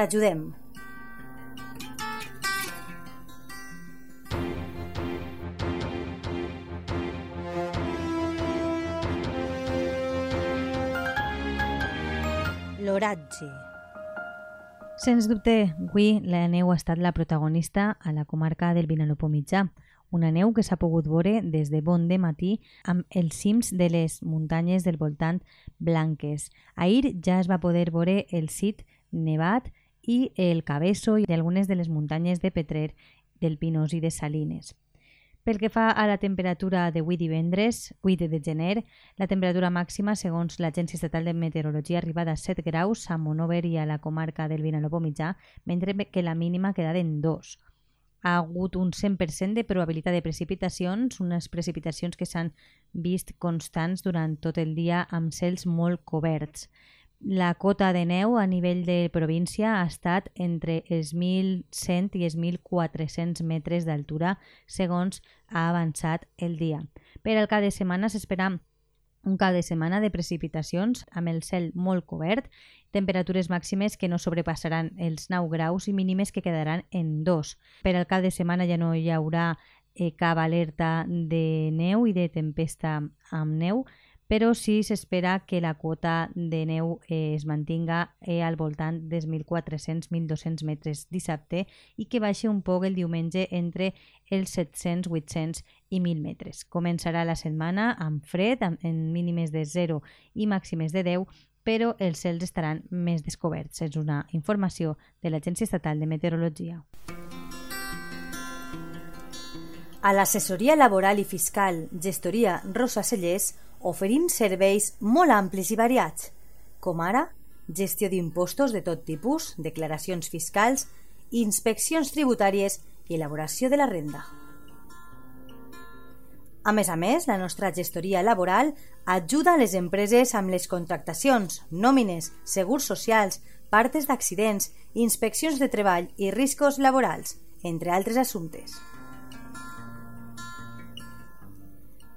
T'ajudem. L'oratge. Sens dubte, avui la neu ha estat la protagonista a la comarca del Vinalopó mitjà, una neu que s'ha pogut veure des de bon de matí amb els cims de les muntanyes del voltant blanques. Ahir ja es va poder veure el sit nevat i el Cabesso i algunes de les muntanyes de Petrer, del Pinós i de Salines. Pel que fa a la temperatura d'avui divendres, 8 de gener, la temperatura màxima, segons l'Agència Estatal de Meteorologia, ha arribat a 7 graus a Monover i a la comarca del Vinalopó mitjà, mentre que la mínima queda en 2. Ha hagut un 100% de probabilitat de precipitacions, unes precipitacions que s'han vist constants durant tot el dia amb cels molt coberts la cota de neu a nivell de província ha estat entre els 1.100 i els 1.400 metres d'altura, segons ha avançat el dia. Per al cap de setmana s'espera un cap de setmana de precipitacions amb el cel molt cobert, temperatures màximes que no sobrepassaran els 9 graus i mínimes que quedaran en 2. Per al cap de setmana ja no hi haurà eh, cap alerta de neu i de tempesta amb neu, però sí s'espera que la quota de neu eh, es mantinga eh, al voltant dels 1.400-1.200 metres dissabte i que baixi un poc el diumenge entre els 700, 800 i 1.000 metres. Començarà la setmana amb fred, amb, en mínimes de 0 i màximes de 10, però els cels estaran més descoberts. És una informació de l'Agència Estatal de Meteorologia. A l'assessoria laboral i fiscal Gestoria Rosa Cellers oferim serveis molt amplis i variats, com ara gestió d'impostos de tot tipus, declaracions fiscals, inspeccions tributàries i elaboració de la renda. A més a més, la nostra gestoria laboral ajuda a les empreses amb les contractacions, nòmines, segurs socials, partes d'accidents, inspeccions de treball i riscos laborals, entre altres assumptes.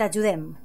T'ajudem.